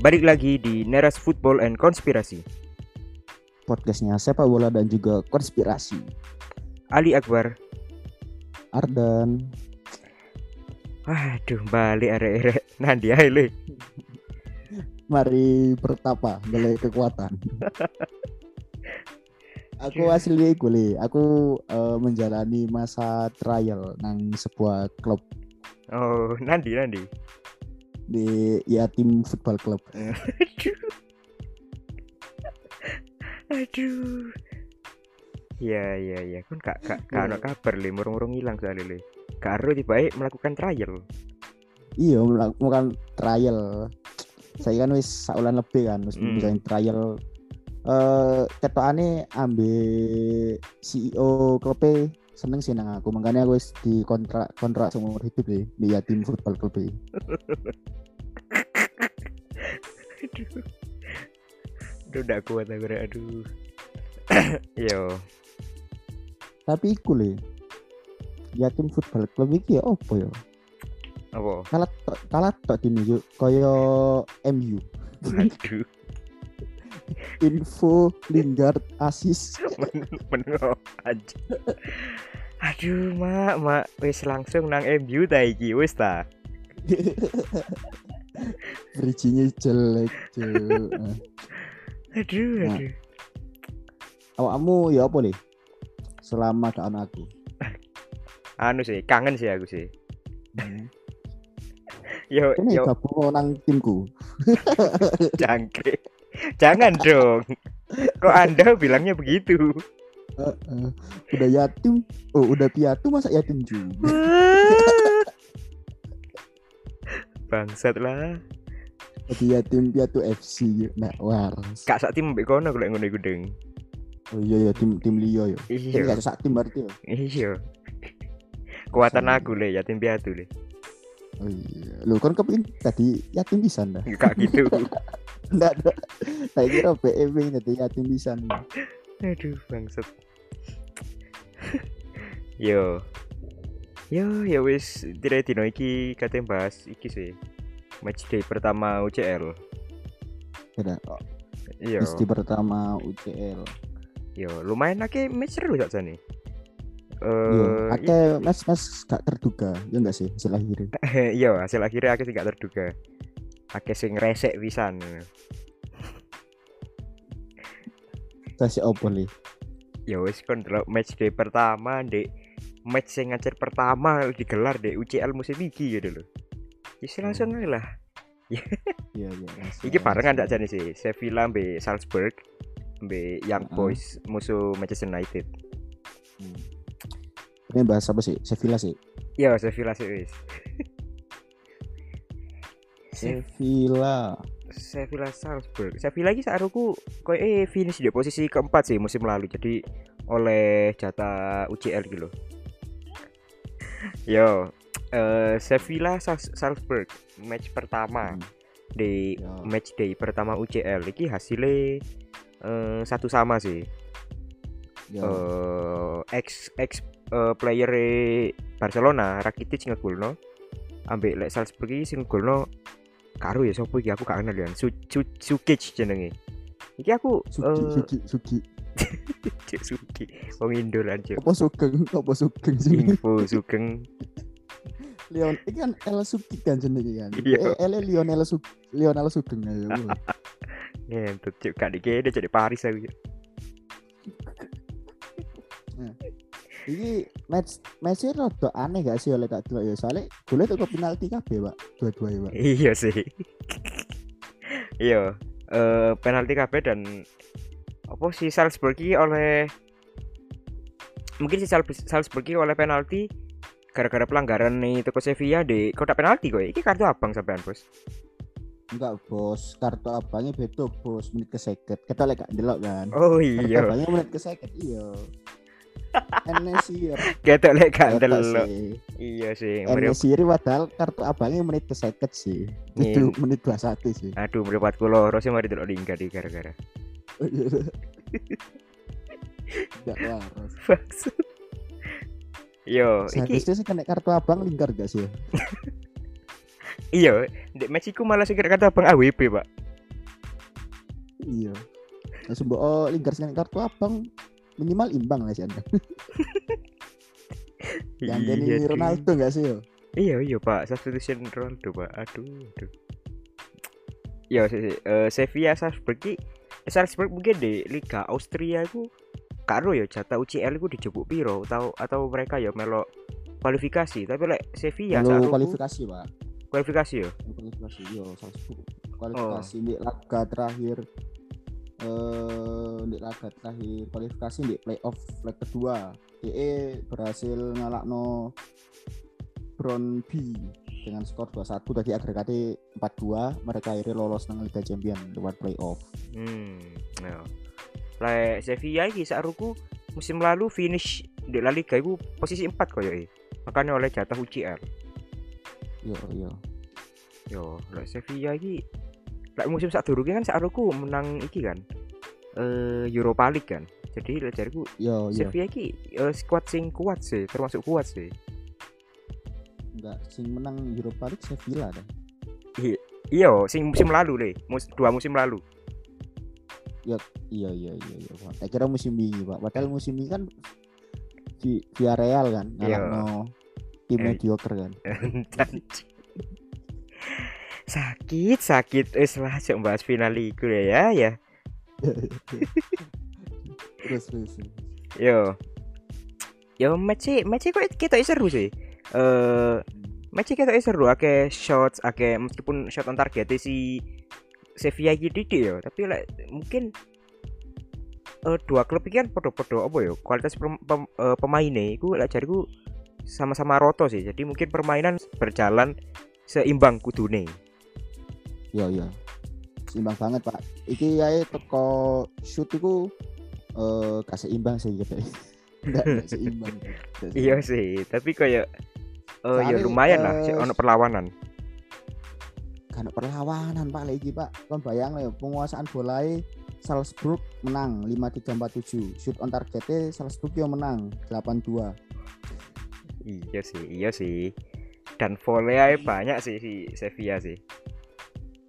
Balik lagi di Neras Football and Konspirasi. Podcastnya sepak bola dan juga konspirasi. Ali Akbar. Ardan. Waduh, balik arek-arek nanti ae le. Mari bertapa mulai kekuatan. aku asli iku le. Aku eh, menjalani masa trial nang sebuah klub Oh, nanti nanti. Di ya tim football club. Aduh. Aduh. Ya ya ya, kan kak kak kak ono kabar le, murung-murung hilang soalnya le. Karo tiba melakukan trial. Iya, melakukan trial. Saya kan wis saulan lebih kan, wis Hmm. bisa trial. Eh ketokane ambil CEO klubnya seneng sih nang aku, makanya aku wis di kontrak kontrak seumur hidup deh di yatim football club e. Aduh. Aduh, udah kuat aku aduh. Yo, Tapi iku le. Yatim football club iki ya opo ya? apa? Kalah tok- kalah tok tim yo kaya MU. Aduh, Info Lingard asis. meneng aja. Aduh, mak, mak, wis langsung nang MU ta iki, wis ta. Bridging-nya jelek, Cuk. Nah. Aduh, Nah. aduh. awakmu ya apa nih selama ono aku Anu sih, kangen sih aku sih. Yo, ini yo, gabung nang timku jangkrik. Jangan dong. Kok Anda bilangnya begitu? Heeh. udah yatim oh udah piatu masa yatim juga Bangsat lah. jadi yatim piatu FC nah waras Kak sak tim mbek kono golek ngono iku, Deng. oh iya ya tim tim Leo ya ini Iya. gak sak tim berarti ya Iya. Kuatan Sama. aku le, yatim piatu le. oh iya lu kan kepin tadi yatim bisa ndak Kak gitu. ndak ada saya kira BEW tadi yatim bisa Aduh, bangsat. Yo. Yo, ya wis dire dino iki kate bahas iki sih. Match day pertama UCL. Beda. Iya. Isti pertama UCL Yo, lumayan akeh match seru sak jane. Iya, Eh, mes mes gak terduga, ya enggak sih hasil akhirnya. iya, hasil akhirnya akeh sing gak terduga. Akeh sing resek pisan. Kasih opo li? Ya wis kon delok match day pertama ndek match sing ngajar pertama digelar di UCL musim iki gitu loh. Wis langsung ae lah. Iya iya. kasih, Iki barengan kasih. tak jane sih, Sevilla mbek Salzburg mbek Young Heeh. Boys musuh Manchester United. Hmm. Ini bahas apa sih? Sevilla sih. Ya, Sevilla sih wis. Sevilla. Sevilla Salzburg. Sevilla iki saruku koyo eh finish di posisi keempat sih musim lalu. Jadi oleh jatah UCL gitu loh. Yo, eh Sevilla Sal- Salzburg match pertama Hmm. di Ya. match day pertama UCL iki hasilnya eh, satu sama sih. Ya. eh ex ex eh, player Barcelona Rakitic ngegolno ambek lek Salzburg iki sing ngegolno karo ya sapa iki aku gak kenal ya Su, Su, Sukic jenenge iki aku Suki, eh, Suki, Suki. Cuk Suki wong Indo lan Cuk. Apa Sugeng? Apa Sugeng sih? info Sugeng Leon, ini kan El Suki kan jenenge kan. Iya. Eh, El Lionel Sug Lionel Sugeng ayo. ngentut cuk gak dikene jadi Paris aku Cuk. Iki match matchnya rada aneh gak sih oleh tak delok ya soalnya boleh tuh penalti kabeh pak dua-dua ya pak iya sih iya eh penalti kabeh dan apa si Salzburg oleh mungkin si Sal- Salzburg oleh penalti gara-gara pelanggaran nih toko Sevilla di kotak penalti kok iki kartu abang sampean bos. Enggak bos. Kartu abangnya beda bos. Menit ke seket kita gak delok kan? Oh kartu iya. abangnya menit ke seket iya. Enesir lek Kata gandel sih. Iya sih Enesir padahal kartu abangnya menit ke seket sih. Iya. itu menit 21 sih. Aduh meripat kulo sih mari delok lingkar di gara-gara Enggak waras. Maksud. Yo, iki Seharusnya sih kena kartu abang lingkar gak sih? iya, di Meksiko malah sih kata abang AWP, Pak. Iya. Langsung mbok oh, Lingard sing kartu abang minimal imbang lah sih Anda. Yang Iya, ini cuy. Ronaldo enggak sih yo? Iya iya pak, substitution Ronaldo pak. Aduh, aduh. Ya sih, sih. Eh, Sevilla Salzburg Salzburg mungkin di Liga Austria ku karo ya jatah UCL ku dijebuk piro atau atau mereka ya melo kualifikasi. Tapi lek Sevilla Kalau saat kualifikasi, Pak. kualifikasi ya. kualifikasi yo Salzburg. Kualifikasi di laga terakhir eh di laga terakhir kualifikasi di playoff leg kedua. DE berhasil ngalakno Brown B dengan skor 2-1 tadi agregatnya 4-2 mereka akhirnya lolos nang Liga Champion lewat playoff Hmm, ya. Lek Sevilla iki saruku musim lalu finish di La Liga iku posisi 4 koyo e. Makanya oleh jatah UCL. yo yo Yo, lek Sevilla iki lek musim sak durunge kan saruku menang iki kan. Eh Europa League kan. Jadi lek jariku yo yo Sevilla iki eh, squad sing kuat sih, termasuk kuat sih. Enggak sing menang Europa League Sevilla dah Iya, sing musim lalu le, mus dua musim lalu. iya iya iya iya Pak. saya kira musim ini Pak padahal musim ini kan di Villarreal kan Iya. ngalakno tim Eh. mediocre kan sakit sakit wis lah cok bahas final iku ya ya. terus terus terus. Yo. Yo match match kok kita seru sih. Eh match kita seru akeh shots, akeh meskipun shot on target si Sevilla iki didik yo, tapi like, mungkin eh dua klub iki kan podo-podo apa yo, kualitas pem, pem, eh, pemainnya iku lek jariku sama-sama roto sih. Jadi mungkin permainan berjalan seimbang kudune. Iya iya. Seimbang banget, Pak. Iki ae teko shoot iku eh gak seimbang sih gitu. Enggak seimbang. Iya sih, tapi kayak eh ya lumayan lah, eh, cek ono perlawanan. Kan perlawanan, Pak, lagi, Pak. Kon bayang ya penguasaan bolae Salzburg menang 5-3-4-7. Shoot on targetnya Salzburg yang menang 8-2. Iya sih, iya sih. Dan volley aja banyak sih si Sevilla sih.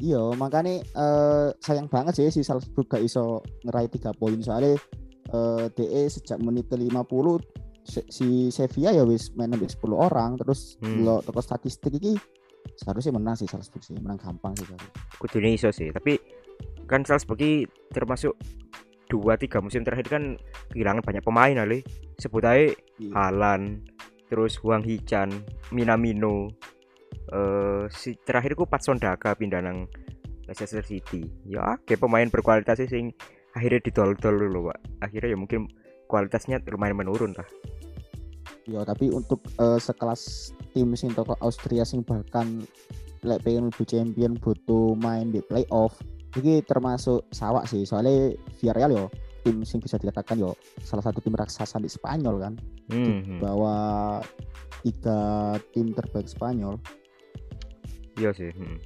Iya, makanya eh, sayang banget sih si Salzburg gak iso ngeraih 3 poin soalnya eh DE sejak menit ke 50 si- Sevilla ya wis main sampai 10 orang terus Hmm. lo toko statistik iki seharusnya menang sih Salzburg sih, menang gampang sih. Kudune iso sih, tapi kan Salzburg termasuk dua tiga musim terakhir kan kehilangan banyak pemain ale. Sebut aja Iya. Alan, terus Wang Hichan, Minamino. Eh si terakhir ku Patson Daka pindah nang Leicester City. Ya, kayak pemain berkualitas sih sing akhirnya didol-dol dulu, Pak. Akhirnya ya mungkin kualitasnya lumayan menurun lah. Ya, tapi untuk eh, sekelas tim sing toko Austria sing bahkan lek pengen lebih champion butuh main di playoff ini termasuk sawak sih soalnya Villarreal yo tim sing bisa dikatakan yo salah satu tim raksasa di Spanyol kan Hmm, hmm. bahwa tiga tim terbaik Spanyol Iya sih. hmm.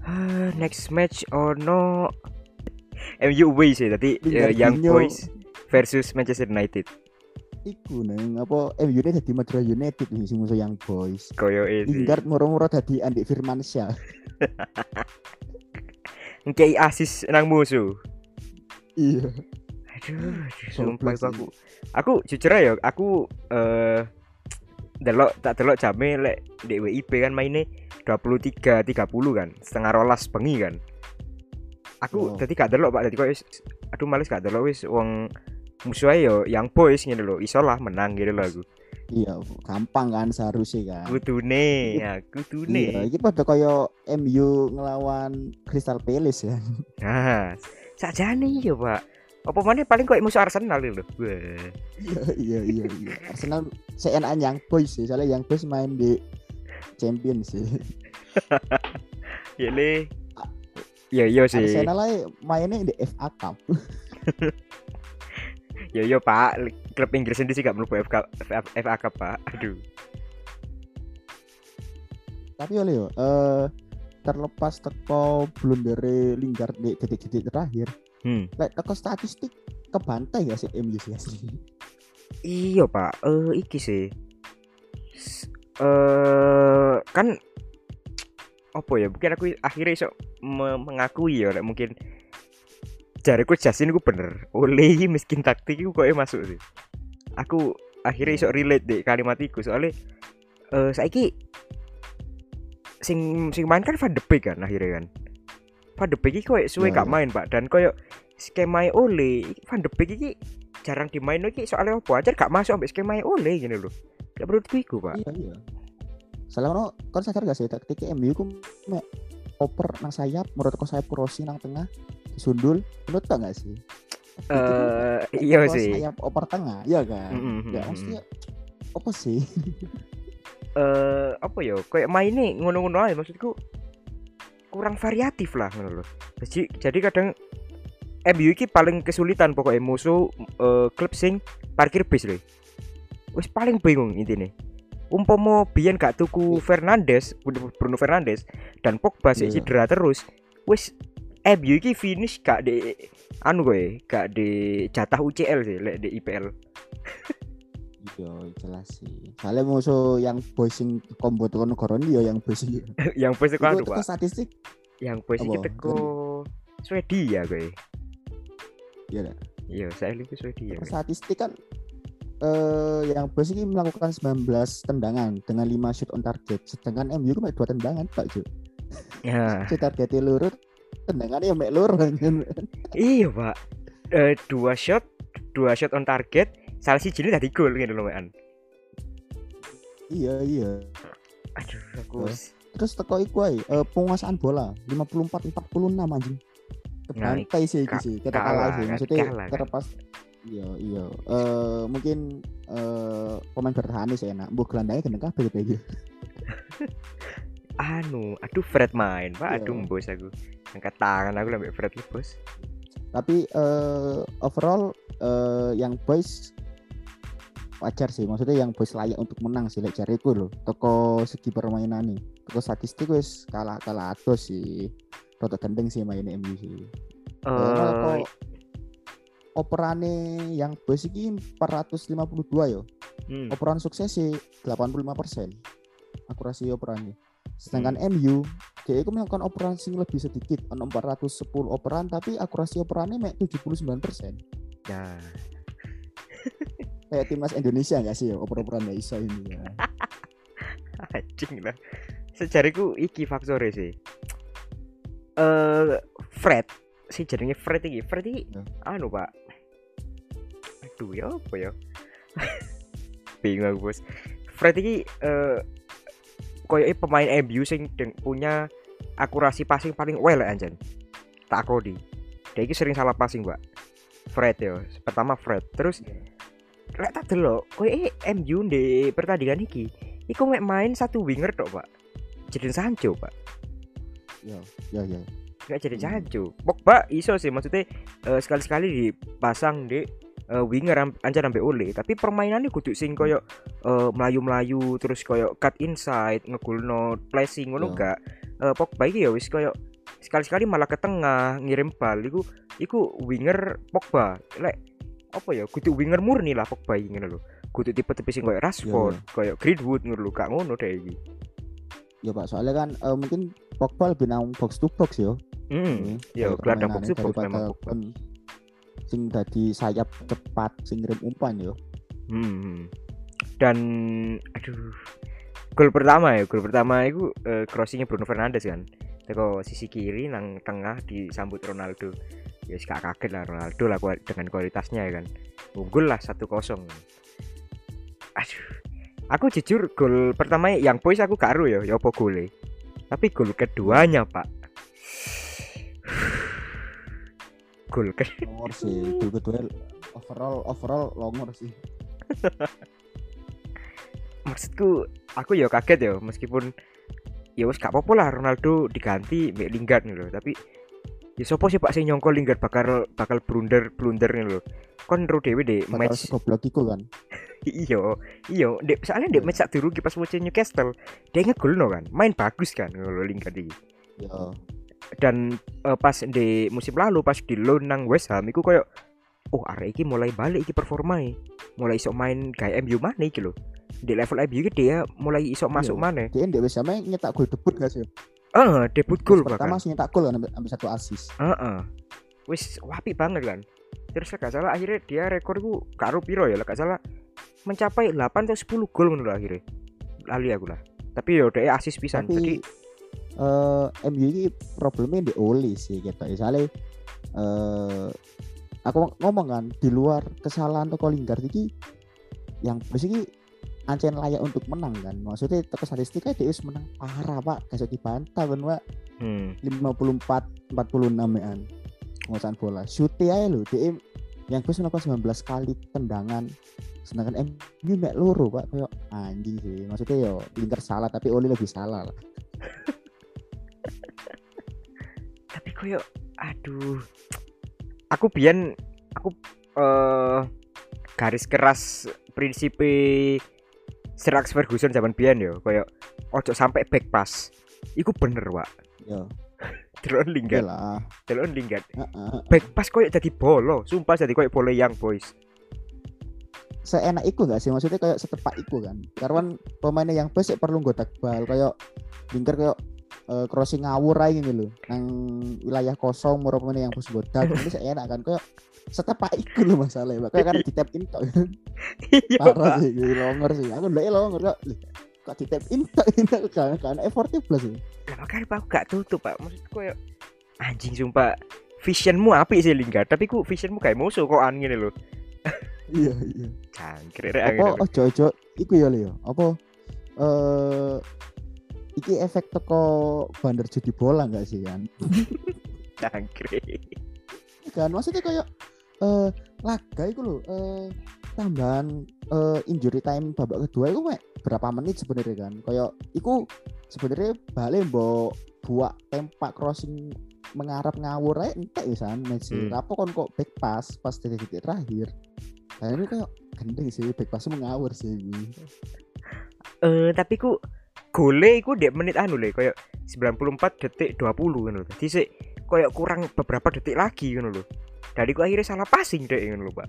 Ah, next match ono MU away sih tadi eh, Young Boys versus Manchester United. iku neng apa MU ini jadi Madura United nih sing musuh Young Boys Koyo ini. Lingard moro-moro tadi Andik Firmansyah Ngkei asis nang musuh. iya Aduh, sumpah aku. Aku jujur aja aku eh delok tak delok jame lek di WIP kan mainnya 23 30 kan, setengah rolas bengi kan. Aku Oh. tadi gak delok Pak, tadi kok aduh males gak delok wis wong musuhnya yo yang boys ngene lho, iso lah menang gitu lho aku. iya gampang kan seharusnya kan Kudune, ya Iya, kudune. ini pada kaya MU ngelawan Crystal Palace ya. Nah, sakjane yo Pak. Apa mana paling kok musuh Arsenal lho. Wah. Iya, iya, iya, iya. Arsenal seenak yang boys sih, soalnya yang boys main di champion sih. Ya le. Ya iya sih. Arsenal mainnya di FA Cup. Yo yo Pak, klub Inggris sendiri sih gak mlebu FK FA, Cup Pak. Aduh. Tapi oleh yo, eh terlepas teko blundere Lingard di detik-detik terakhir, Hmm. lek teko statistik kebantai gak sih MU sih asli. Iya Pak, eh iki sih. Eh kan apa ya mungkin aku akhirnya iso me mengakui ya mungkin jariku Justin ku bener. Oleh miskin taktik iku kok masuk sih. Aku akhirnya iso relate deh kalimat iku soalnya eh saiki sing sing main kan Van de Beek kan akhirnya kan. Van de Beek koyo suwe Ya, gak ya. main Pak. Dan koyo skema Ole iki Van de Beek iki jarang dimain iki soalnya apa? Aja gak masuk ambek skema Ole gini loh Gak menurutku iku Pak. Iya iya. Salah kon sadar gak sih taktik MU ku mek oper nang sayap menurut kau sayap Rossi nang tengah disundul menurut tak gak sih? Eh iya sih. sayap oper tengah iya kan? Mm, mm, ya maksudnya apa sih? Eh apa ya kayak mainnya ngono-ngono aja maksudku kurang variatif lah loh jadi jadi kadang MU iki paling kesulitan pokoknya musuh eh, klub sing parkir bis loh wis paling bingung intinya umpomo biyen gak tuku Fernandes Bruno Fernandes dan Pogba sih Iya. cedera terus wis MU iki finish gak di anu gue gak di jatah UCL sih lek di IPL iya jelas sih. Soalnya musuh yang boys sing combo tuh negara ini ya yang boys sing yang anu itu pak? statistik. Yang iki Apa? teko Swedia gue iya iya saya lebih Swedia statistik kan eh yang ini melakukan 19 tendangan dengan 5 shoot on target. Sedangkan MU cuma dua tendangan Pak Jo ya. Shoot targetnya lurut tendangannya ya mek lurut iya pak. Eh, dua shot dua shot on target salah sih jadi tadi gol gitu loh man iya iya. Aduh aku wis- terus teko iku ae eh, penguasaan bola 54 46 anjing. Nah, kebantai sih iki sih kita kalah sih. Kan, maksudnya kan. terlepas iya iya. Eh mungkin eh pemain bertahan sih enak. Mbok gelandangnya gendeng kabeh gitu. Anu aduh Fred main. Pak Iya. aduh bos aku. Angkat tangan aku lebih Fred lu bos. Tapi eh overall eh yang boys wajar sih. Maksudnya yang boys layak untuk menang sih lek jariku loh toko segi permainan nih toko statistik wis kalah kalah atus sih. Rotok gendeng sih main MU sih. Eh kok operane yang ini 452 yo. Hmm, operan sukses sih 85% akurasi operannya sedangkan MU dia itu melakukan operan sing lebih sedikit ono 410 operan tapi akurasi operannya mek 79% nah kayak timnas Indonesia nggak sih ya oper-operan nggak iso ini ya? Anjing lah. Sejariku iki faktornya sih. Eh Fred si jenenge Fred iki. Fred iki Ya. anu pak? Aduh ya apa ya? Bingung aku bos. Fred iki eh koyo pemain MU sing punya akurasi passing paling well anjen. Tak akodi dia iki sering salah passing mbak Fred ya. Pertama Fred. Terus lek tak delok koyo MU di pertandingan iki iku mek main satu winger tok pak. Jadi Sancho pak. Ya ya ya nggak jadi Hmm. Sancho Pogba iso sih. Maksudnya eh, sekali-sekali dipasang di eh, winger anjar sampai oleh tapi permainannya kudu sing koyo eh, melayu-melayu terus koyo cut inside ngegulno placing ngono Ya. gak? Eh, Pogba iki ya wis koyo sekali-sekali malah ke tengah ngirim bal iku iku winger Pogba. Lek apa ya kudu winger murni lah Pogba iki ngono lho. Kudu tipe-tipe sing koyo Rashford koyo Greenwood ngono lho. Gak ngono deh iki. Ya pak soalnya kan eh, mungkin Pogba lebih nang box to box yo Hmm, yo kayak gelandang box box memang kon sing dadi sayap cepat sing ngirim umpan yo Hmm. Dan aduh. Gol pertama ya, gol pertama itu eh, crossingnya Bruno Fernandes kan. Teko sisi kiri nang tengah disambut Ronaldo. Ya gak kaget lah Ronaldo lah dengan kualitasnya ya kan. Unggul lah 1-0. Aduh. Aku jujur gol pertama yang boys aku gak aru ya, ya apa gole. Tapi gol keduanya, Pak. Gol ke longor sih gol kedua overall overall longor sih. Maksudku aku ya kaget ya meskipun ya wes gak apa-apa lah Ronaldo diganti mbek Lingard nih loh tapi ya sopo sih Pak sing nyongko Lingard bakal bakal blunder blunder nih loh kon ro dhewe deh match segoblok iku kan? Iyo iyo dek soalnya dek match sak durungi pas watch Newcastle dia ngegol no kan? Main bagus kan lho Lingard iki? Ya dan eh, pas di musim lalu pas di loan nang West Ham iku koyo oh arek iki mulai balik iki performai mulai iso main kayak MU mana iki lho di level MU iki dia mulai iso masuk Iya. mana dia ndek wis sampe nyetak gol debut gak sih Eh, debut gol pertama sih nyetak gol kan ambil, satu assist Heeh. Wis wapi banget kan. Terus gak salah akhirnya dia rekor ku karo piro ya, gak salah mencapai 8 atau 10 gol menurut akhirnya. Lali aku lah. Tapi yo dia asis pisan. Jadi tapi eh MU ini problemnya di Oli sih gitu. Misalnya eh aku ngomong kan di luar kesalahan toko Lingard ini yang bos ini ancen layak untuk menang kan. Maksudnya toko statistiknya dia wis menang. Parah pak. Kasih dibantah kan pak. Hmm, 54 46 an penguasaan bola. Shoot aja lo dia yang bos melakukan 19 kali tendangan. Sedangkan MU mek loro pak. Kayak anjing sih. Maksudnya yo Lingard salah tapi Oli lebih salah lah tapi koyo aduh. Aku biyen aku eh garis keras prinsip Sir Alex Ferguson zaman biyen yo, koyo ojo sampai back pass. Iku bener, Wak. yo Delon Lingard, lah delon Lingard. Heeh. Back pass koyo jadi bolo, sumpah jadi koyo bolo yang boys. seenak iku gak sih maksudnya kayak setepak iku kan karena pemainnya yang best perlu gotak bal kayak lingkar kayak eh, crossing ngawur aja gitu loh nang wilayah kosong pemainnya yang bos godak itu seenak kan kayak setepak iku loh masalahnya Pak. kayak karena di tap in Iya, parah sih gitu, longer sih. Aku ndak longer kok kok di tap in tok ini kan kan effortnya plus sih Lah makanya Pak aku gak tutup, Pak. Maksud koyo anjing sumpah. Visionmu apik sih Lingard, tapi ku visionmu kayak musuh kok an ngene lho. iya iya. Cangkir apa ojo ojo iku ya Leo? Apa eh iki efek teko bandar judi bola nggak sih kan Cangkir. kan maksudnya kayak eh laga itu loh eh tambahan eh injury time babak kedua itu mek berapa menit sebenarnya kan kayak iku sebenarnya balik mbok buat tempak crossing mengarap ngawur aja entek ya san Messi Hmm. apa kon kok back pass pas detik-detik terakhir nah ini kayak gendeng sih back pass mengawur sih. Eh tapi ku gole iku dek menit anu le koyo 94 detik 20 ngono lho. Dadi sik koyo kurang beberapa detik lagi ngono lho. Dari ku akhirnya salah passing dek ngono lho, Pak.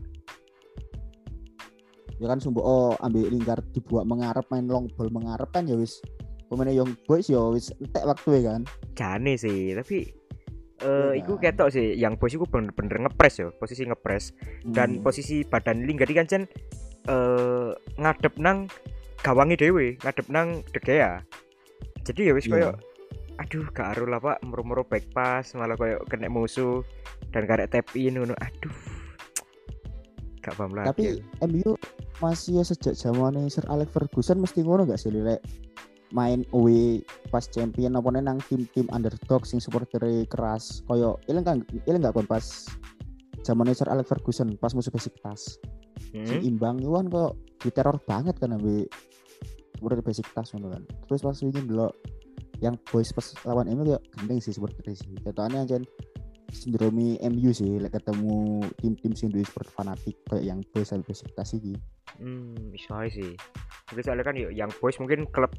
ya kan sumbu oh ambil lingkar dibuat mengarep main long ball mengarep kan ya wis pemainnya young boys ya wis entek waktu ya kan Jane sih, tapi eh Iya iku kan? ketok sih yang bos iku bener-bener ngepres yo, posisi ngepres dan Hmm. posisi badan Lingard iki kan Cen, eh ngadep nang gawangi dhewe, ngadep nang De Gea. Jadi ya wis Iya. koyo aduh gak aru lah Pak, moro-moro back pass malah koyo kena musuh dan karek tap in ngono. Aduh. Gak paham lagi. tapi MU masih ya sejak zamannya Sir Alex Ferguson mesti ngono gak sih Lek main away pas champion apa nang tim-tim underdog sing supportere keras koyo ilang kan ilang gak kon pas zamannya Sir Alex Ferguson pas musuh Besiktas Hmm? sing imbang itu kan kok diteror banget kan ambil supporter Besiktas ngono kan terus pas ini dulu yang boys pas lawan MU kayak gendeng sih supporter sih ketoannya aja sindromi MU sih lek ketemu tim-tim sing duwe sport fanatik kayak yang boys sampai Besiktas iki Hmm, iso sih. Mungkin soalnya kan yang boys mungkin klub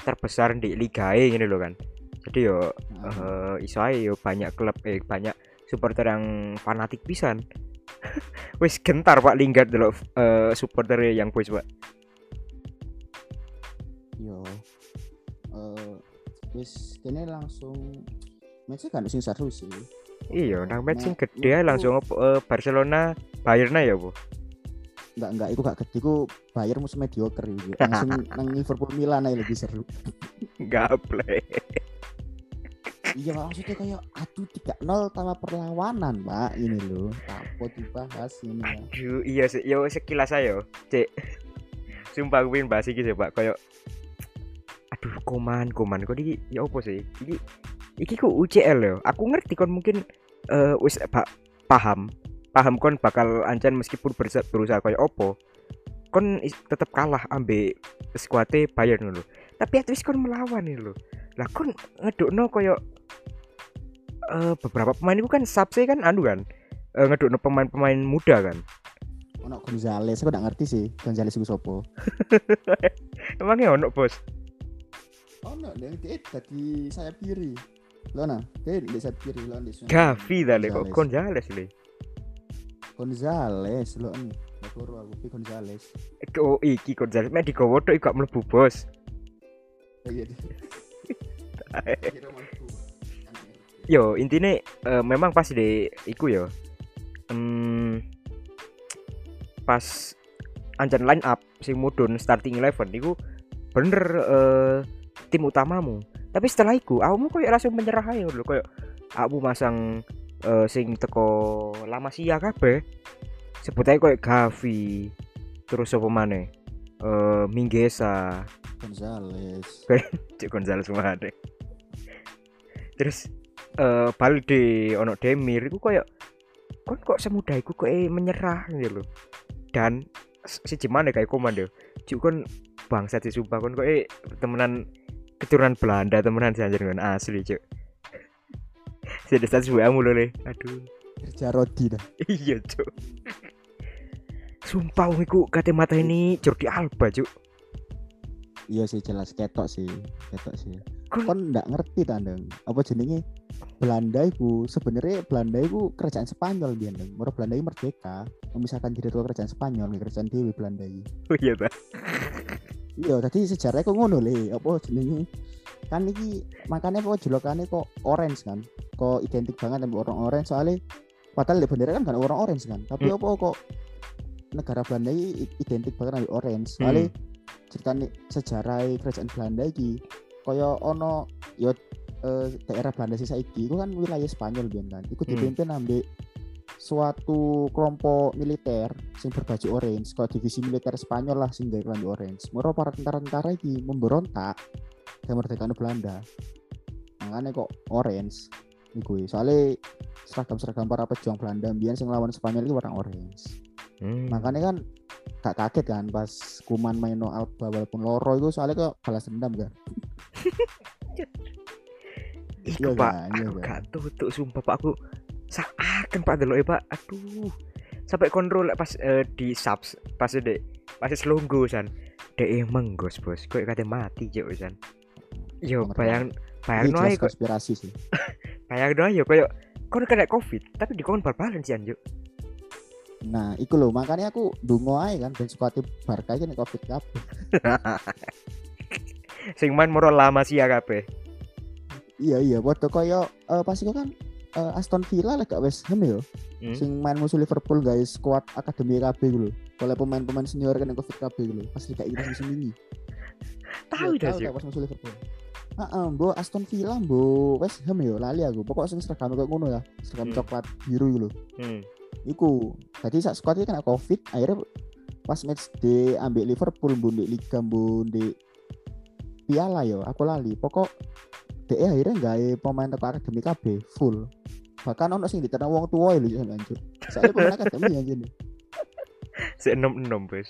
terbesar di Liga E gini loh kan. Jadi yo Nah, eh iso yo banyak klub eh banyak supporter yang fanatik pisan. Wis gentar Pak Lingard dulu eh supporter yang boys Pak. yo eh wis kene langsung match kan sing seru sih Iya, nang match sing Nah, gede ae langsung eh, Barcelona Bayern ya, Bu. enggak enggak itu gak gede ku Bayern musuh mediocre itu langsung nang Liverpool Milan aja lebih seru Gaple. Iya maksudnya kayak aduh 3-0 tanpa perlawanan pak ini loh apa dibahas ini ya. Aduh, iya sih, yo sekilas ayo, Cek. Sumpah pengen bahas iki sih, Pak. Kayak aduh, koman, koman. Kok iki ya opo sih? Iki iki kok UCL yo. Aku ngerti kon mungkin eh wis pa- paham. Paham kon bakal ancan meskipun berusaha, berusaha kayak opo. Kon tetep kalah ambe skuate Bayern lho. Tapi at least kon melawan nih lho. Lah kon ngedukno koyo eh beberapa pemain itu kan subse kan anu kan. Eh, ngedukno pemain-pemain muda kan. ono Gonzales aku gak ngerti sih Gonzales itu sopo Emangnya ono bos? ono yang dia tadi sayap kiri lo nah dia di sayap kiri lo di Gavi dah le kok Gonzales. Le. Gonzales lo nih Bakuru aku pi Gonzales Oh iki Gonzales mek digowo tok iku gak mlebu bos. gitu yo intinya uh, memang pas di iku yo. Hmm, pas anjan line up sing mudun starting eleven iku bener uh, tim utamamu. Tapi setelah itu aku koyo langsung menyerah aja dulu koyo aku masang uh, sing teko lama sih ya kabeh. Sebut aja koyo Gavi terus apa mana uh, Minggesa. Gonzales. Gonzales mana? Terus uh, Balde ono Demir itu koyo kon kok semudah iku kok menyerah gitu loh dan si gimana kayak komando cuk kon bangsa sih sumpah. Kon kok temenan keturunan Belanda temenan sih anjir kan asli cuk. Sudah status WA mulu le. Aduh. Kerja rodi dah. Iya cuk. Sumpah iku kate mata ini Jordi Alba cuk. Iya sih jelas ketok sih ketok sih kon ndak ngerti tandang apa jenenge Belanda itu sebenarnya Belanda itu kerajaan Spanyol dia nih. Murah Belanda itu merdeka, memisahkan diri dari kerajaan Spanyol, kerajaan Dewi Belanda ini. Oh iya ta. iya, tadi sejarahnya kok ngono le, apa jenenge? Kan iki makanya kok julukannya kok orange kan. Kok identik banget sama orang orange soalnya padahal bendera kan kan orang orange kan. Tapi hmm. apa kok negara Belanda ini identik banget sama orange. Soalnya hmm. cerita sejarah kerajaan Belanda iki kaya ono yo uh, daerah Belanda sih saiki itu kan wilayah Spanyol biar kan itu hmm. dipimpin hmm. ambil suatu kelompok militer sing berbaju orange kalau divisi militer Spanyol lah sing dari orange murah para tentara-tentara ini memberontak kemerdekaan Belanda makanya kok orange gue soalnya seragam-seragam para pejuang Belanda biar sing lawan Spanyol itu warna orange hmm. makanya kan gak kaget kan pas kuman maino Alba walaupun loro itu soalnya kok balas dendam kan Iku iya, pak, iya, aku gak tutup sumpah pak aku seakan pak dulu ya pak, aduh sampai kontrol pas uh, di subs pas dek pas selungguh san. Dek emang gos bos. Kok kata mati jauh san. Yo bayang bayang no ayo konspirasi sih. Bayang no ayo kayak kau kena covid tapi di kon bal-balan sih anjuk nah iku loh makanya aku dungo aja kan dan sepatu barca ini covid kabeh sing main moro lama sih ya kabeh iya iya buat koyo uh, pas itu kan uh, Aston Villa lek gak West Ham yo hmm? sing main musuh Liverpool guys kuat akademi KB dulu oleh pemain-pemain senior kan yang covid KB dulu pas Liga Inggris musim ini tahu dah sih pas musuh Liverpool Heeh, uh, Aston Villa, bu West Ham yo lali aku. Pokoknya sing seragam kayak ngono ya, seragam hmm. coklat biru gitu. Hmm. Iku, tadi saat squad kena Covid, akhirnya pas match di ambil Liverpool bun di Liga bun di Piala yo, aku lali. Pokok DE akhirnya nggak pemain teko akademi KB full. Bahkan ono sing diterang wong tua lho jangan lanjut saya pemain akademi aja nih se enam enam bos.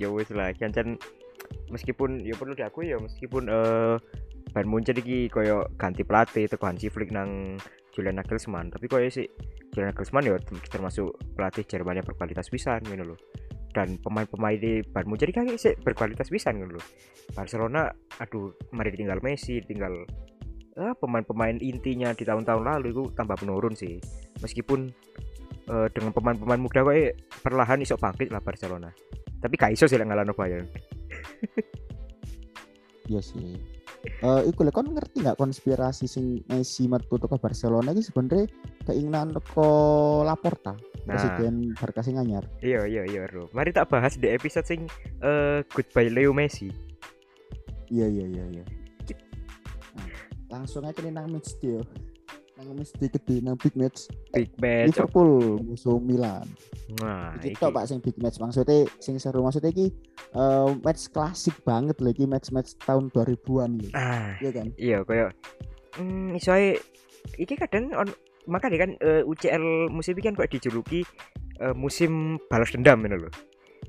Ya wes lah kan meskipun ya perlu diakui ya meskipun eh uh, Bayern Munchen iki koyo ganti pelatih teko Hansi Flick nang Julian Nagelsmann. Tapi koyo sih Julian Nagelsmann ya termasuk pelatih Jerman yang berkualitas bisa gitu loh dan pemain-pemain di Bayern jadi kan sih berkualitas bisa kan loh. Barcelona aduh mari tinggal Messi tinggal eh, pemain-pemain intinya di tahun-tahun lalu itu tambah menurun sih. Meskipun uh, dengan pemain-pemain muda kok eh, perlahan isok bangkit lah Barcelona. Tapi gak iso sih ngalano Bayern. Iya sih. Uh, iku kan ngerti nggak konspirasi sing Messi metu ke Barcelona ini sebenarnya keinginan ke Laporta nah. presiden Barca sing anyar iya iya iya bro mari tak bahas di episode sing uh, goodbye Leo Messi. Iya iya iya iya. Nah, langsung aja nih nang match dia nang match di gede nang big match. Big match Liverpool musuh Milan. Nah itu pak sing big match. Maksudnya sing seru maksudnya ki uh, match klasik banget lagi match match tahun 2000-an gitu ah, iya kan? iya kayak hmm soalnya iki kadang on makanya kan uh, eh, UCL musim ini kan kok dijuluki uh, musim balas dendam ini loh.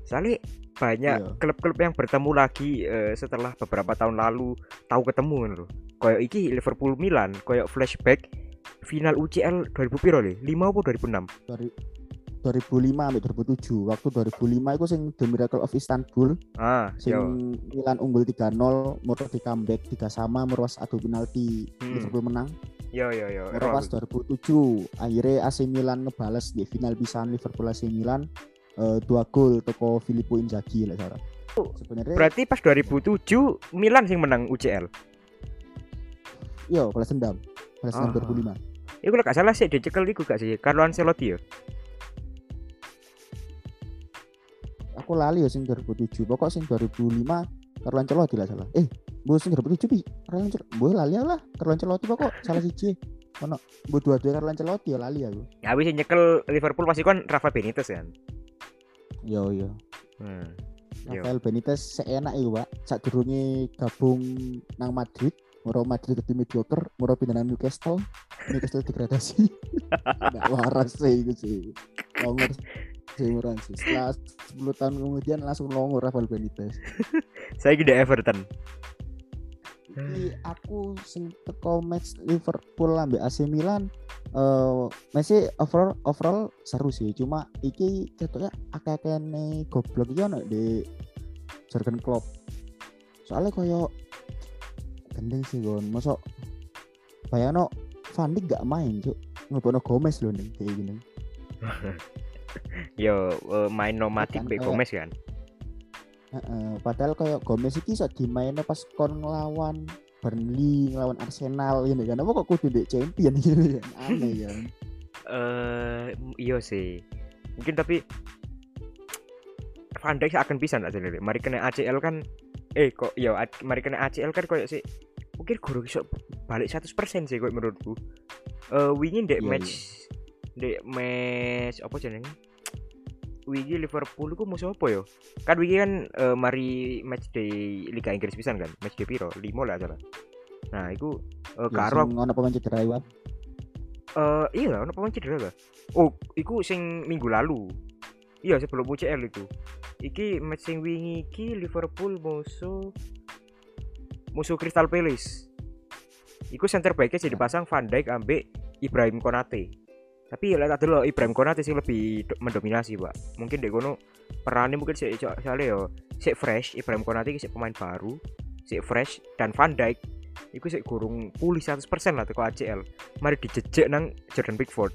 Soalnya banyak iya. klub-klub yang bertemu lagi uh, setelah beberapa tahun lalu tahu ketemu kan loh. Kayak iki Liverpool Milan kayak flashback final UCL 2000 piro le 5 apa 2006 Dari 2005 sampai 2007 waktu 2005 itu sing The Miracle of Istanbul ah sing yo. Milan unggul 3-0 motor di comeback 3 sama merwas adu penalti hmm. Liverpool menang Yo yo yo. Pas 2007 akhirnya AC Milan ngebales di final bisa Liverpool AC Milan uh, dua gol toko Filippo Inzaghi lah cara. Sebenarnya Berarti pas 2007 Milan sing menang UCL. Iya, balas dendam. Balas dendam Oh. 2005. Iku lek gak salah sih dicekel iku gak sih Carlo Ancelotti ya. Aku lali ya sing 2007. Pokok sing 2005 Carlo Ancelotti lah salah. Eh, mbok sing 2007 pi. Carlo Ancelotti. Lali lah. Carlo Ancelotti pokok salah siji. Ono mbok dua-dua Carlo Ancelotti ya lali aku. Ya sing nyekel Liverpool pasti kan Rafa Benitez kan. Yo yo. Hmm. Yo. Rafael Benitez seenak iku, Pak. Sadurunge gabung nang Madrid, moro Madrid ke mediocre, moro pindah nang Newcastle. Newcastle degradasi. Nggak waras sih itu sih. Longor sih murah sih. Setelah 10 tahun kemudian langsung longor Rafael Benitez. Saya di Everton. Iki aku teko match Liverpool ambek AC Milan eh masih overall overall seru sih cuma iki ketoknya akeh-akehne goblok iki ono di Jurgen Klopp soalnya koyo gendeng sih gon mosok bayangno Van Dijk gak main cuk ngebono Gomez lho ning kayak gini Yo eh, main nomadik Kan Be kayak- Gomez kan. Heeh, padahal koyo Gomez iki iso dimainno pas kon nglawan Burnley ngelawan Arsenal gitu kan apa kok kudu ndek champion gitu kan aneh kan Eh iya sih. Mungkin tapi Van Dijk akan bisa nggak sih Mari kena ACL kan eh kok yo a- mari kena ACL kan koyo sih mungkin guru iso balik 100% sih koyo menurutku. Eh wingi ndek Iya, match ndek match apa jenenge? Wingi Liverpool iku musuh apa yo? Kan wingi kan eh, mari match di Liga Inggris pisan kan, match di piro? 5 lah salah. Nah, iku eh, Ya, karo sing ono pemain cedera iku Eh iya lah, ono pemain cedera lah. Oh, iku sing minggu lalu. Iya, sebelum UCL itu. Iki match sing wingi iki Liverpool musuh musuh Crystal Palace. Iku center backnya sih dipasang Van Dijk ambek Ibrahim Konate. Tapi ya tak dulu Ibrahim Konate sih lebih do- mendominasi, Pak. Mungkin dek kono perannya mungkin sih soalnya yo sik fresh Ibrahim Konate sik pemain baru, sik fresh dan Van Dijk iku sik gurung pulih 100% lah teko ACL. Mari dijejek nang Jordan Pickford.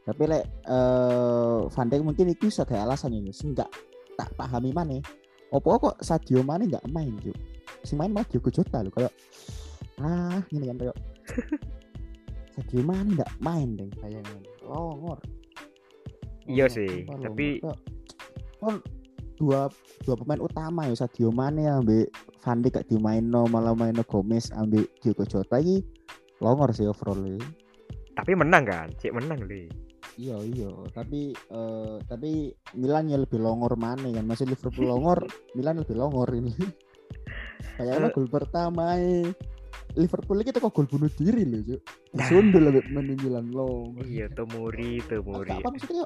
tapi lek eh Van Dijk mungkin itu kayak alasan ini sing gak tak pahami mana opo kok Sadio Mane gak main juk sing main malah Diogo Jota lho kayak ah gini kan kayak Sadio Mane gak main deh kayangan longor Iya sih, sumpah tapi- kon dua dua pemain utama ya Sadio Mane ambek Van Dijk gak dimainno malah maino Gomez ambek Diogo Jota iki longor sih overall. Tapi menang kan? Cek menang deh. Iya iya, tapi eh, tapi Milan ya lebih longor mana kan? Masih Liverpool longor, Milan lebih longor ini. Kayaknya Eh. gol pertama eh, Liverpool ini kok gol bunuh diri loh, Cuk. Disundul lebih mending Milan longor. Iya, Tomori. Agak apa maksudnya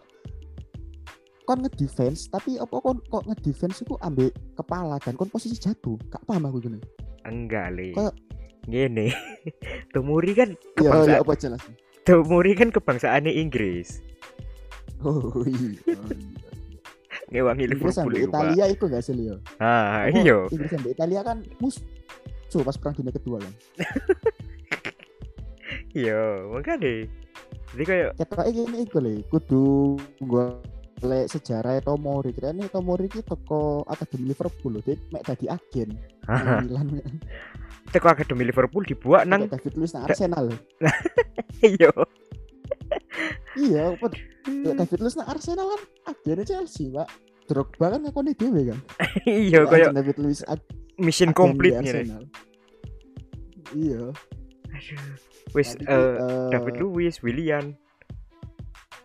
kon ngedefense tapi apa kon kok ngedefense itu ambek kepala kan kon posisi jatuh gak paham aku gini Enggak, Le. Kayak- Gini. Tomori kan ya ya kebangsaan apa jelas Tomori kan kebangsaannya Inggris. oh iya Ngewangi Inggris Liverpool itu, Pak. Italia itu gak sih Leo Ah, iya. Inggris ambek Italia kan mus so pas perang dunia kedua kan Iya, makanya. Jadi kayak ketoknya gini iku le kudu golek sejarah Tomori. Kira ini Tomori ki toko akademi Liverpool dia mek dadi agen Milan. Teko akademi Liverpool dibuat nang David Luiz nang Arsenal lho. iya. Kayak David Luiz nang Arsenal kan agennya Chelsea pak. Drogba kan ngakoni dhewe kan. Iya, Kayak David Luiz mission complete. Arsenal. iya Aduh. Wis Tapi, eh eh, David Luiz, Willian.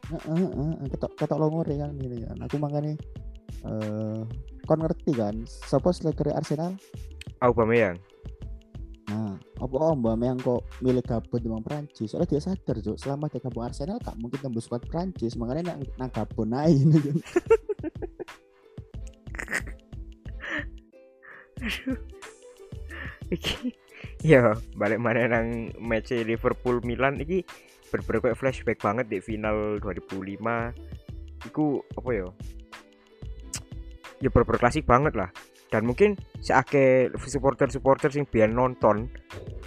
Heeh, heeh, ketok ketok longor ya kan gini kan. Aku makanya eh kon ngerti kan, sapa striker Arsenal? Aubameyang. Nah, apa Aubameyang kok milih Gabon di Prancis? Soalnya dia sadar, Cuk, selama dia gabung Arsenal gak mungkin tembus squad Prancis, makanya nang, nang Gabon aja gitu. iki ya balik mana nang match Liverpool Milan iki bener kayak flashback banget di final 2005 iku apa ya? Ya bener klasik banget lah. Dan mungkin seake supporter-supporter sing biar nonton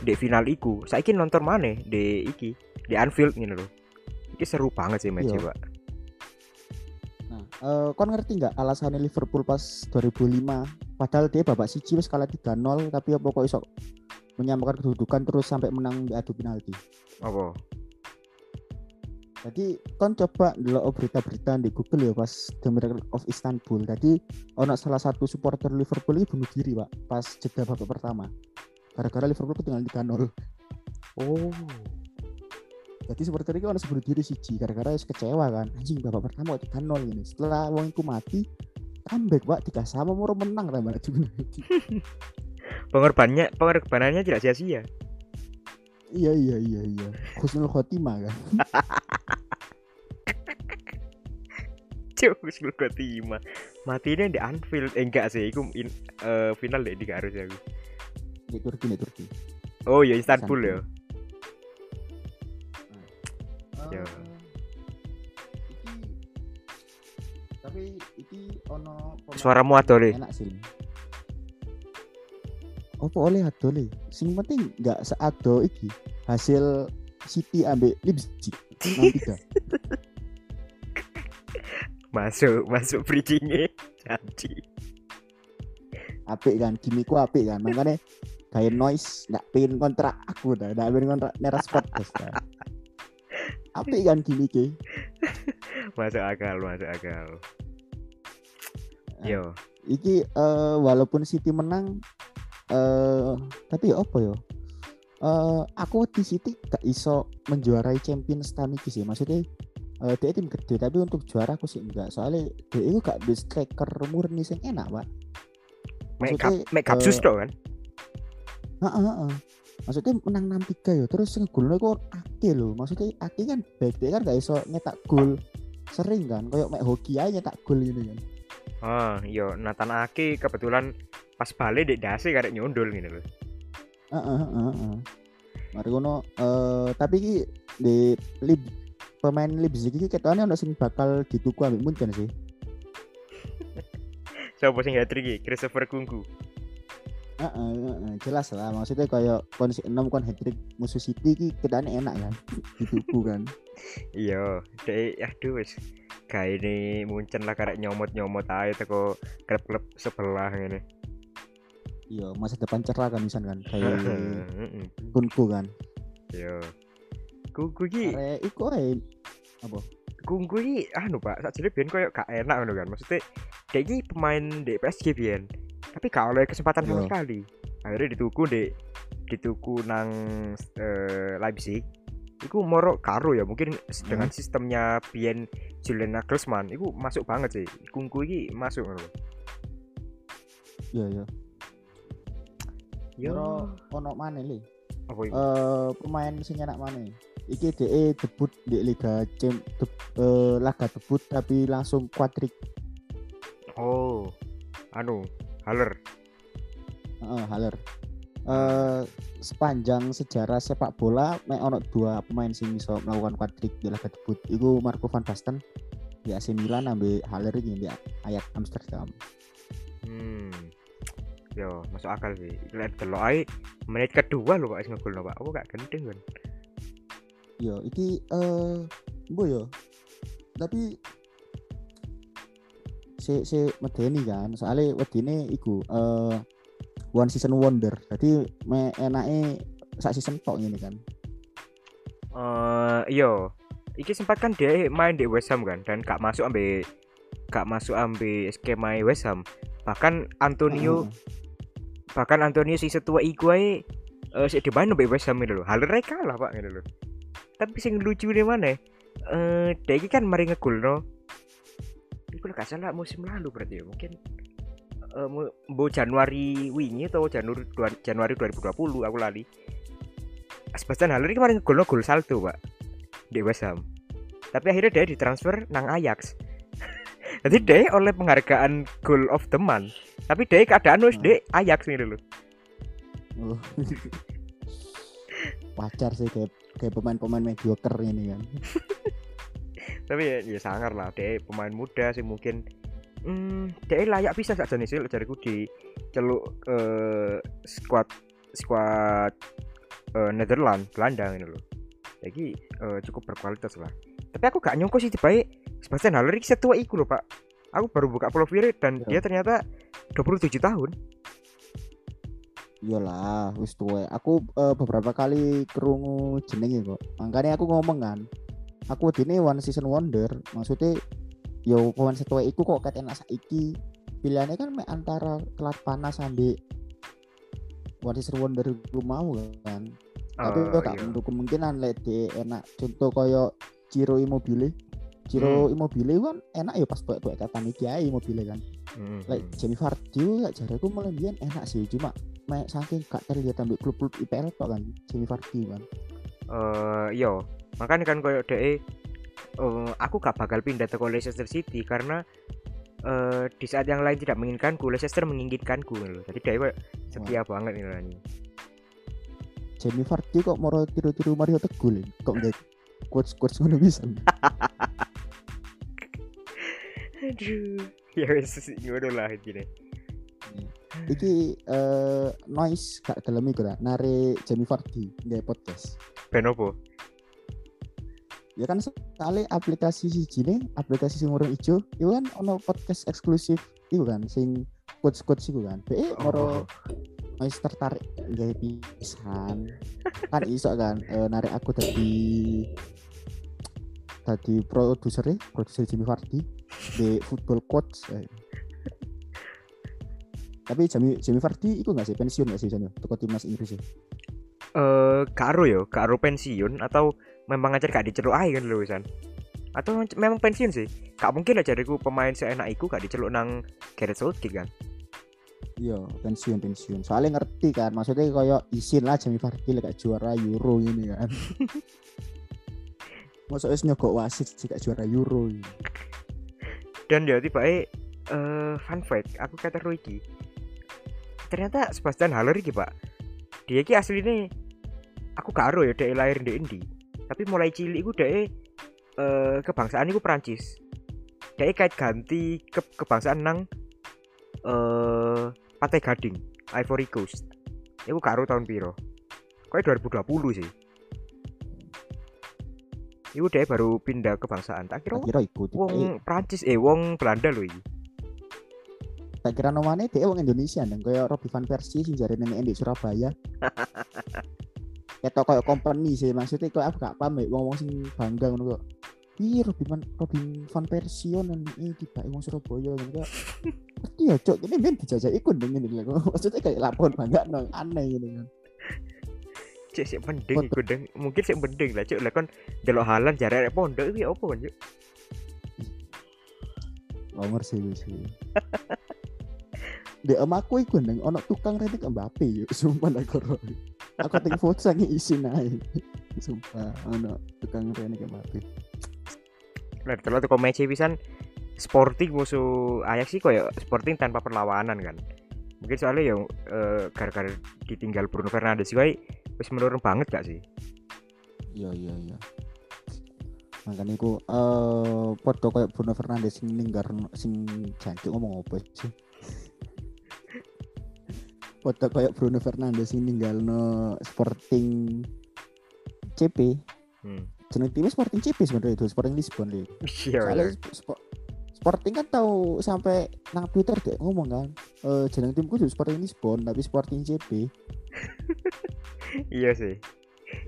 di final iku saiki nonton mana di iki di Anfield gitu loh iki seru banget sih match pak Nah, eh kon ngerti nggak alasannya Liverpool pas 2005? Padahal dia babak siji wis kalah 3-0 tapi apa kok iso menyamakan kedudukan terus sampai menang di adu penalti. Apa? Jadi kon coba dulu berita-berita di Google ya pas The Miracle of Istanbul. Tadi ono salah satu supporter Liverpool ini bunuh diri pak pas jeda babak pertama. Gara-gara Liverpool ketinggalan 3-0. Oh. Jadi supporter ini ono bunuh diri siji gara-gara wis kecewa kan. Anjing babak pertama kok 3-0 ini. Setelah wong iku mati, comeback pak tiga sama murah menang tambah Pengorbanannya pengorbanannya tidak sia-sia. iya iya iya iya. Husnul khotimah kan. Cuk, Husnul khotimah. Mati ini di Anfield. Eh, enggak sih, itu in, eh, final deh di harus aku. Di Turki di Turki. Oh ya Istanbul ya. Eh, iki tapi iki ono Suaramu adole. enak sih. Apa oleh adole? Sing penting nggak seado iki hasil City ambek tiga. Masuk, masuk bridgingnya. Jadi. apik kan gimiku apik kan makanya kayak noise nggak pengen kontrak aku dah nggak pengen kontrak neras podcast dah apik kan gimiknya Masuk akal, masuk akal. Yo. iki eh, walaupun City menang eh tapi ya apa ya eh aku di City gak iso menjuarai Champions tahun ini sih maksudnya eh dia tim gede tapi untuk juara aku sih enggak soalnya dia itu gak di striker murni sing enak pak Make up, make up eh, dong kan? Heeh, heeh. Maksudnya menang 6-3 ya. Terus sing golnya kok Ake lho. Maksudnya Ake kan baik dia kan gak iso nyetak gol sering kan. Kayak mek hoki aja nyetak gol ini kan. Ah, yo Nathan Ake kebetulan pas balik di dasi karek nyundul gitu loh. Heeh, heeh, heeh. Mari ngono eh tapi iki di Lib pemain Leipzig iki ketane ono sing bakal dituku ambek Munchen sih. Siapa sing hat-trick iki? Christopher Kunku. Heeh, heeh, jelas lah. Maksudnya kayak kondisi 6 kon hat-trick musuh City iki ketane enak kan. dituku kan. Iya, dek aduh wis kayak ini muncen lah karek nyomot-nyomot aja teko klub-klub sebelah ngene. Iya, masa depan cerah kan misalkan kan. Kayak. Kunku kan. Yo. Kunku iki Arek iku ae apa? Kunku iki anu Pak, sakjane biyen koyo gak enak kan. Maksudnya iki pemain di PSG biyen. Tapi gak oleh kesempatan sama sekali. Akhirnya dituku dek dituku nang eh, Leipzig. Iku moro karo ya mungkin dengan sistemnya biyen Julian Nagelsmann iku masuk banget sih. Kunku iki masuk ngono. Iya, iya. Yo. Ono maneh li. Apa iku? Eh pemain sing enak maneh. Iki DE debut di Liga Cem deb- eh, laga debut tapi langsung quadrick. Oh. Anu, Haller. Heeh, Haller. Eh sepanjang sejarah sepak bola mek ono dua pemain sing iso melakukan quadrick di laga debut. Iku Marco van Basten di AC Milan ambek Haller iki di Ajax Amsterdam. Hmm. Yo, masuk akal sih. Lihat delok ae menit kedua lho Pak wis ngegolno Pak. Apa gak gendeng kan? Yo, iki eh mbo yo. Tapi si si medeni kan, soalnya wedine iku eh one season wonder. Jadi me enake sak season tok ini kan. Eh, iya. Iki sempat kan dia main di West Ham kan dan gak masuk ambil gak masuk ambil skema West Ham. Bahkan Antonio Heeh. bahkan Antonio si setua iku ae eh sik dimain ambil West Ham gitu loh. Haller kalah Pak gitu loh. Tapi sing lucu nih mana? Eh, dia iki kan mari ngegolno. Iku gak salah musim lalu berarti ya. Mungkin mu- bu Januari wingi atau Januari Januari 2020 aku lali. Sebastian Haller iki mari ngegolno gol saldo, Pak. Di West Ham. Tapi akhirnya dia ditransfer nang Ajax. Jadi dia oleh penghargaan goal of the month. Tapi dia keadaan wis Hmm. di Ajax loh. Oh. Wajar sih kayak kayak pemain-pemain mediocre ini kan. Tapi ya, ya sangar lah dia pemain muda sih mungkin hmm, dia layak bisa saja nih sih jariku di celuk eh, squad squad eh, Netherlands Belanda gitu loh. Jadi eh, cukup berkualitas lah. Tapi aku gak nyongko sih tiba Sebastian Haller iki setua iku loh pak. Aku baru buka profil dan Ya. dia ternyata 27 tahun. Iyalah, wis tuwe. Aku uh, beberapa kali kerungu jenenge kok. Makanya aku ngomong kan. Aku dini one season wonder. Maksudnya yo pemain setua iku kok ket enak saiki. Pilihannya kan me antara kelas panas sambil one season wonder iku mau kan. Tapi Oh, yo gak iya. menutup kemungkinan lek de enak contoh koyo Ciro Immobile. Ciro Hmm. Immobile kan enak ya pas tuwek-tuwek kapan iki ae Immobile kan. Hmm, Like hmm. Jamie Vardy lek jareku mulai biyen enak sih cuma mek saking gak terlihat ambil klub-klub IPL tok kan Jamie Vardy kan. eh yo makanya kan koyo dhek eh aku gak bakal pindah ke Leicester City karena eh di saat yang lain tidak menginginkanku Leicester menginginkanku loh jadi koyo setia banget ini Rani. Jamie Vardy kok moro tiru-tiru Mario Teguh. Kok nggak quotes quotes ngono bisa. aduh ya wis ngono lah gini Iki eh noise gak dalam iku nare Jamie Vardy nggak podcast. ben opo Ya kan sekali aplikasi si nih, aplikasi sing warna ijo, itu kan ono podcast eksklusif itu kan sing quotes quotes itu kan. Be moro oh noise tertarik nggak pisan. kan iso kan eh, narik aku tadi tadi produser produser Jamie Vardy di football coach eh. tapi Jamie Jamie Vardy itu nggak sih pensiun nggak sih Jamie toko timnas Inggris ya eh karo yo karo pensiun atau memang aja gak diceluk ae kan lho wisan atau memang pensiun sih. Gak mungkin aja dariku pemain seenak iku gak diceluk nang Gareth Southgate kan. Iya pensiun pensiun. Soalnya ngerti kan. Maksudnya kayak izin lah Jamie Vardy gak juara Euro ini kan. Wis nyogok wasit sih gak juara Euro ini. dan ya tiba eh fun fact aku kata iki ternyata Sebastian Haller iki pak. Dia iki aslinya aku gak ero ya dia lahir di Indi tapi mulai cilik iku dia eh kebangsaan iku Prancis dia kait ganti ke kebangsaan nang eh Pantai Gading Ivory Coast. Iku gak ero tahun piro. Kayaknya 2020 sih. Iku dia baru pindah kebangsaan. Tak kira tak kira ikut wong Prancis eh wong Belanda loh tak kira nomane dia wong Indonesia nang kayak Robby van Persie sing jare nenek di Surabaya ketok kayak company sih. Maksudnya kayak aku gak paham ya wong wong sing bangga ngono kok. Iya Robby van Robby van Persie nan ini tiba wong Surabaya ngono kok. Ngerti ya cok ini ben dijajah ikut dengan ini lah maksudnya kayak lapor bangga nang aneh gitu kan Cek sik mending Foto. iku deng. Mungkin sik mending lah cuk. Lah kon delok halan jarak pondok iki opo kan cuk. nomor sih sih di om aku iku nang ono tukang retik Mbappe yuk sumpah nak aku tinggal foto sangi isi naik sumpah ono tukang retik Mbappe Lah delok teko Messi pisan Sporting musuh Ajax sih koyo Sporting tanpa perlawanan kan. Mungkin soalnya yang eh, gara-gara ditinggal Bruno Fernandes wae wis menurun banget gak sih? iya iya iya makanya aku eh foto kayak Bruno Fernandes sing ninggar sing jancuk ngomong apa sih foto kayak Bruno Fernandes sing ninggal no Sporting CP Hmm. jeneng timnya Sporting CP sebenarnya itu Sporting Lisbon deh Iya. soalnya iya. Spo- Sporting kan tahu sampai nang Twitter deh ngomong kan eh jeneng timku juga Sporting Lisbon tapi Sporting CP Iya sih.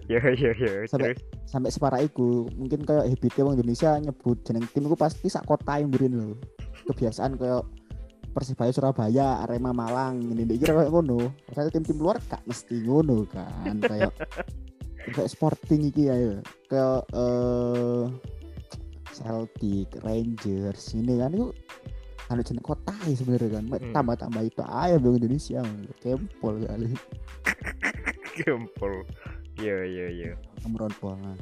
Iya iya iya. Sampai- Terus sampai separah iku mungkin kayak habitnya orang Indonesia nyebut jeneng timku pasti sak kota yang burin loh kebiasaan kayak Persibaya Surabaya Arema Malang ini dia kira kayak ngono ternyata tim-tim luar gak mesti ngono kan kayak kayak Sporting iki ya kayak eh Celtic Rangers ini kan itu anu jeneng kota ya sebenarnya kan Hmm. tambah tambah itu aja bang Indonesia kempol kali gempol. Iya iya iya. Cameron Polan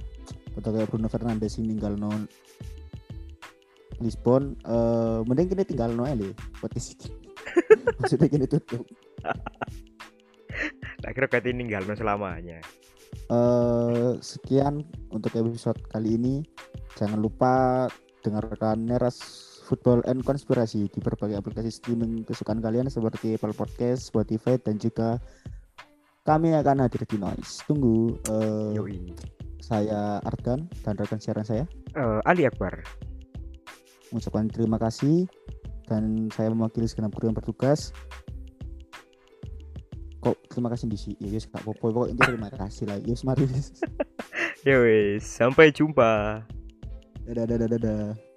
foto kayak Bruno Fernandes yang tinggal non Lisbon eh mending kini tinggal no aja buat di sini maksudnya kini tutup Tak kira kata ninggal selamanya. eh sekian untuk episode kali ini jangan lupa dengarkan Neras Football and Konspirasi di berbagai aplikasi streaming kesukaan kalian seperti Apple Podcast, Spotify dan juga kami akan hadir di Noise. Tunggu Yoi. saya Ardan dan rekan siaran saya Eh, Ali Akbar. Mengucapkan terima kasih dan saya mewakili segenap kru yang bertugas. Kok terima kasih di sini ya wis gak apa-apa. Pokoknya terima kasih lah. Yes mari. Wis. Ya sampai jumpa. dadah dadah dadah